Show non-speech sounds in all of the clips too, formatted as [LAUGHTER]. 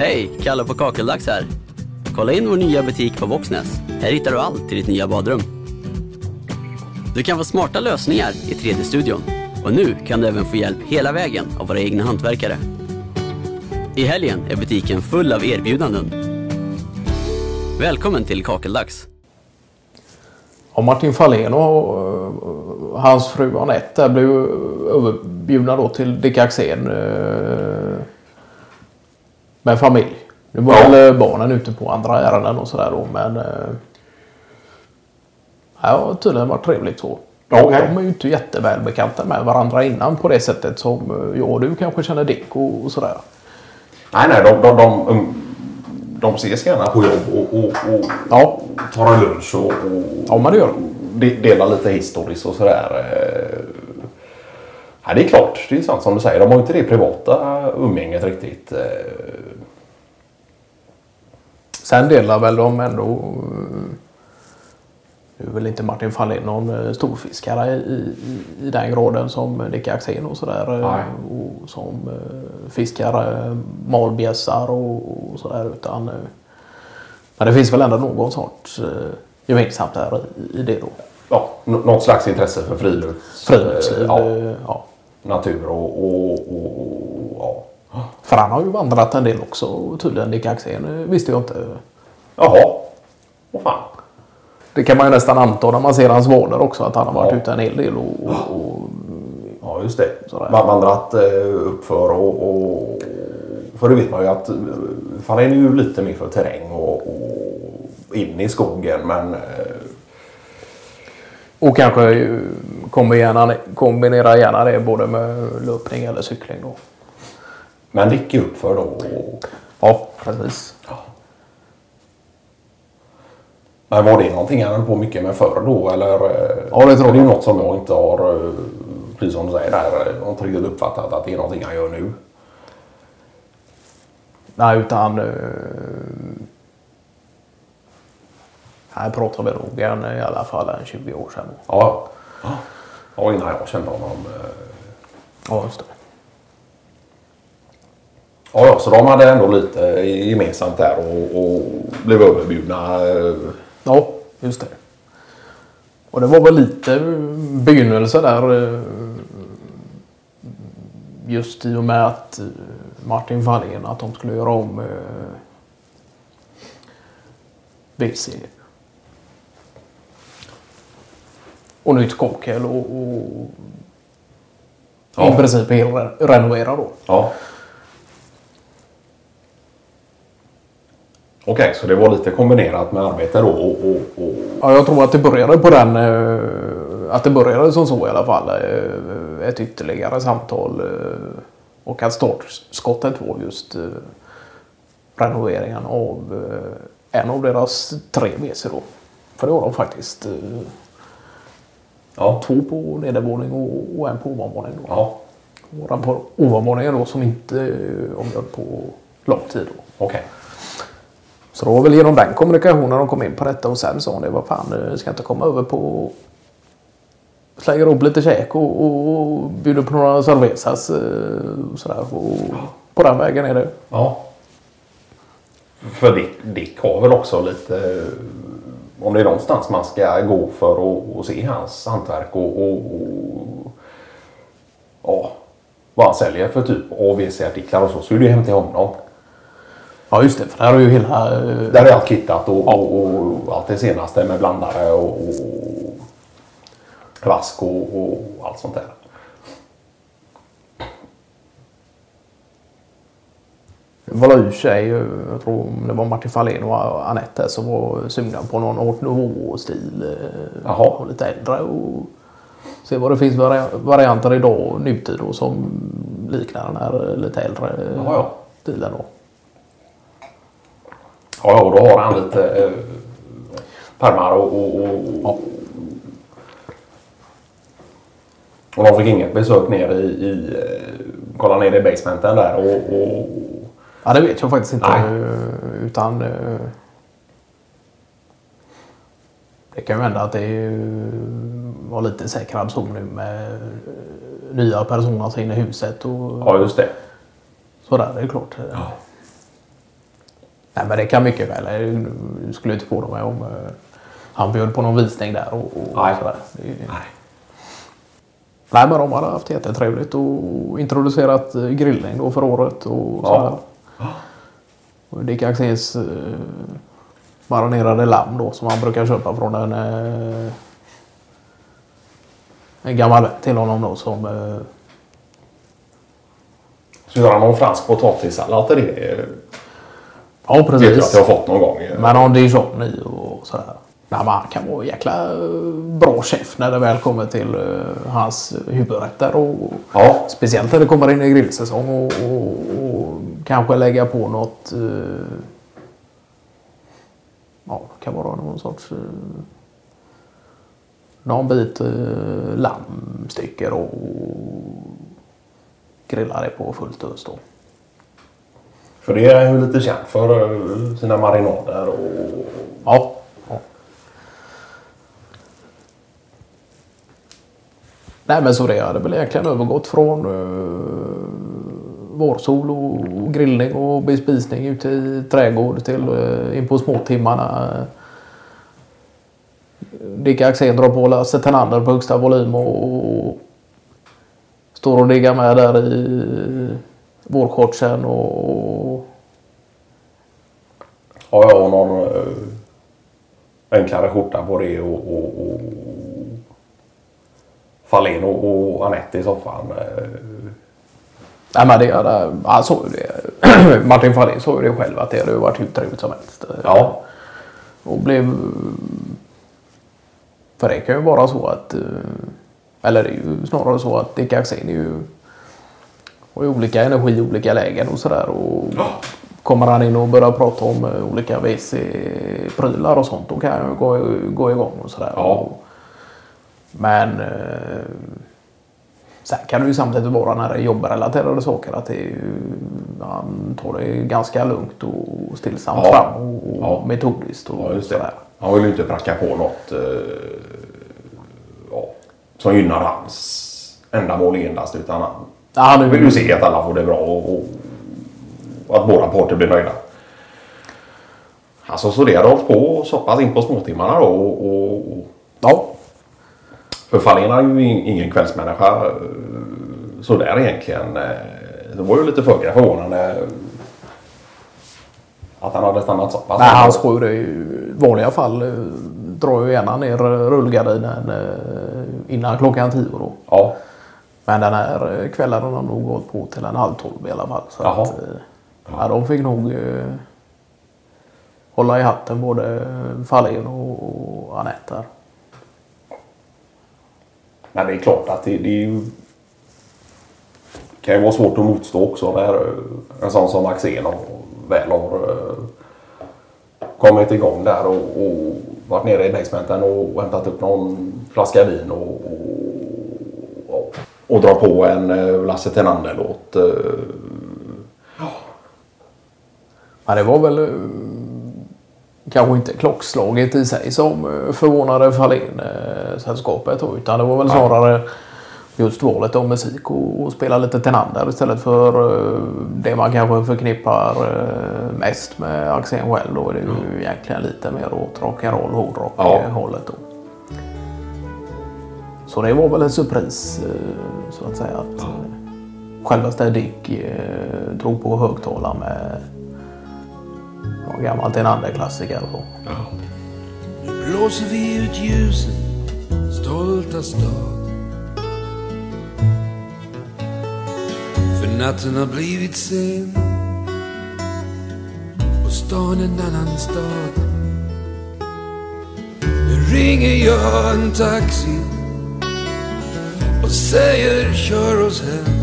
Hej, Kalle på Kakeldags här. Kolla in vår nya butik på Våxnäs. Här hittar du allt till ditt nya badrum. Du kan få smarta lösningar i 3D-studion. Och nu kan du även få hjälp hela vägen av våra egna hantverkare. I helgen är butiken full av erbjudanden. Välkommen till Kakeldags. Och Martin Fahlén och hans fru Anette blev överbjudna då till Dick Axén eh, med familj. Nu var Ja. väl barnen ute på andra ärenden och sådär då men ja, det har tydligen varit trevligt så. Okej. De är ju inte jättevälbekanta med varandra innan på det sättet som uh, jag och du kanske känner Dick och, och sådär. Nej, nej, de, de, de, um, de ses gärna på jobb och, och, och Ja. tar en lunch och, och Ja, gör delar lite historiskt och sådär. Eh, Ja, det är klart, det är sant som du säger. De har ju inte det privata umgänget riktigt. eh, Sen delar väl de ändå... eh, Nu är väl inte Martin Fahlén någon eh, storfiskare i, i, i den graden som Dick Axén och sådär. Och som fiskar malbjässar och, och sådär. Utan, men det finns väl ändå någon sorts gemensamt där i, i det då. Ja, nå- något slags intresse för frilufts, Friluftsliv. Ja, eh, ja. natur och, och, och, ja. För han har ju vandrat en del också tydligen Dick Axén. eh, visste jag inte. Jaha, vad fan. Det kan man ju nästan anta när man ser hans vader också. Att han har varit Ja. ute en hel del och, och, och Ja, just det. Sådär. Vandrat eh, uppför och, och... För det vet man ju att Fahlén är ju lite mer för terräng och, och in i skogen. Men Och kanske eh, kombinera, kombinera gärna det både med löpning eller cykling då. Men Dick är uppför då. Och, Ja, precis. men var det någonting han höll på mycket med förr då? Eller, eh, Ja, det tror för Det är jag. något som jag inte har, eh, precis som du säger där, jag inte riktigt uppfattat att det är någonting han gör nu. Nej, utan... Här pratar vi nog en, i alla fall en 20 år sedan. Ja, ja. innan jag kände honom. eh, Ja, just det. Ja, så de hade ändå lite gemensamt där och, och blev överbjudna. eh, Ja, just det. Och det var väl lite begynnelse där. eh, Just i och med att Martin Fahlén att de skulle göra om eh, WC. Och nytt kakel och, och Ja. i princip helt re- renovera då. Ja. Okej, så det var lite kombinerat med arbete då och... och, och Ja, jag tror att det började på den... eh, Att det började som så i alla fall. eh, Ett ytterligare samtal. eh, Och att startskottet var just renoveringen av en av deras tre WC då. För det var de faktiskt. Eh, ja, Två på nedervåning och- och en på ovanvåning. Då. ja, Och den på ovanvåningen då som inte eh, omgöd på lång tid. Då. okej. Så det var väl genom den kommunikationen de kom in på detta och sen sa de vad fan, eh, ska jag inte komma över på slänger upp lite käk och, och, och bjuder på några cervezas eh, sådär. Och på den vägen är det. Ja. För Dick, Dick har väl också lite... Om det är någonstans man ska gå för att se hans hantverk och, och, och ja, vad han säljer för typ AVC-artiklar och så, så är det ju hem till honom. Ja just det, för där är ju hela... eh, Där är allt kittat och, och, och allt det senaste med blandare och, och vask och, och allt sånt där. Ur sig, eh, jag tror det var Martin Fahlén och Anette som var sugna på någon Art Nouveau-stil. eh, Jaha. Och lite äldre och se vad det finns vari- varianter idag, nutid då, som liknar den här lite äldre eh, Ja, ja. stilen. Då. Ja, och då har han lite eh, pärmar och, och, och, Ja. och de fick inget besök ner i, i eh, kolla ner i basementen där och, och Ja, det vet jag faktiskt inte. Nej. eh, Utan eh, det kan ju hända att det är- var lite säkrad zon nu med eh, nya personer in i huset och ja, just det. sådär. Det är klart. Ja. Nej, men det kan mycket väl. Jag skulle inte på mig om eh, han bjöd på någon visning där och, och Nej. sådär. Det, Nej. nej, men de hade haft jättetrevligt och introducerat eh, grillning då för året och Ja. sådär. Och Dick Axéns eh, marinerade lamm då som han brukar köpa från en, eh, en gammal vän till honom då som eh, Så gör han någon fransk potatissallad till det. Ja Vet jag att precis. jag har fått någon gång. Men har dijon i och sådär. Nej, han kan vara en jäkla eh, bra chef när det väl kommer till eh, hans huvudrätter. Och, Ja. Speciellt när det kommer in i grillsäsong och, och, och kanske lägga på något... Eh, ja, det kan vara någon sorts... Eh, någon bit eh, lammstycke och grilla det på fullt ös då. För det är ju lite känt för eh, sina marinader och... Ja. ja. Nej men så det hade väl egentligen övergått från uh, vårsol och grillning och bespisning ute i trädgård till eh, in på småtimmarna. Dick Axén drar på Lasse Tenander på högsta volym och, och står och diggar med där i vårshortsen och Har jag någon eh, enklare skjorta på det och, och, och Fahlén och, och Anette i soffan. Eh, Nej, men det hade, han såg det. [CLEARS THROAT] Martin Fahlén såg ju det själv att det hade varit hur trevligt som helst. Ja. Och blev... För det kan ju vara så att... eh, Eller det är ju snarare så att Dick Axén är ju... Har ju olika energi i olika lägen och sådär. Och kommer han in och börjar prata om eh, olika WC-prylar och sånt. Då kan jag ju gå, gå igång och sådär. Ja. Och, men... Eh, Sen kan det ju samtidigt vara när det är jobbrelaterade saker att det är ju, han tar det ganska lugnt och stillsamt Ja. fram och, Ja. metodiskt och Ja, just det. Han vill ju inte pracka på något eh, ja, som gynnar hans ändamål endast. Utan han Ja, han vill ju se att alla får det bra och, och, och att båda parter blir nöjda. Alltså så det hade hållit på så pass in på småtimmarna då. Och, och, och, Ja, för Fahlén är ju in- ingen kvällsmänniska sådär egentligen. Eh, Det var ju lite föga förvånande att han hade stannat så pass. nej, han ska ju det i vanliga fall eh, drar ju gärna ner rullgardinen eh, innan klockan tio då. Ja, Men den här kvällen har de nog gått på till en halv tolv i alla fall. Så Jaha. att, ja, de fick nog hålla i hatten både Fahlén och, Anette men det är klart att det, det är ju, kan ju vara svårt att motstå också när eh, en sån som Axén väl har eh, kommit igång där och, och varit nere i basementen och hämtat upp någon flaska vin och, och, och, och på en eh, Lasse Tenander-låt. Ja, Men det var väl kanske inte klockslaget i sig som förvånade Fahlén då, utan det var väl snarare just valet av musik och, och spela lite Tenander istället för eh, det man kanske förknippar eh, mest med Axén själv. Då är det ju egentligen lite mer åt rock'n'roll, hårdrock Ja. hållet då. Så det var väl en surpris eh, så att säga att ja. självaste Dick eh, drog på högtalaren med någon gammal Tenander-klassiker. då. Nu blåser vi ut ljusen, stolta stad. För natten har blivit sen och stan en annan stad. Nu ringer jag en taxi och säger kör oss hem.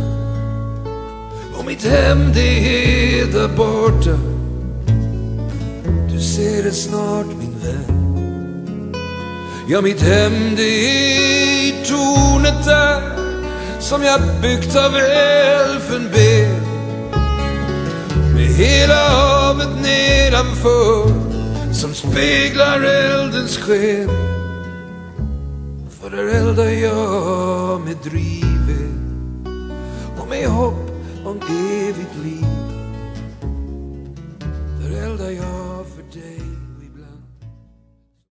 Och mitt hem det är där borta. Du ser det snart min vän Ja, mitt hem det är i tornet där Som jag byggt av elfenben Med hela havet nedanför Som speglar eldens sken. För där eldar jag med drivved Och med hopp om evigt liv. Där eldar jag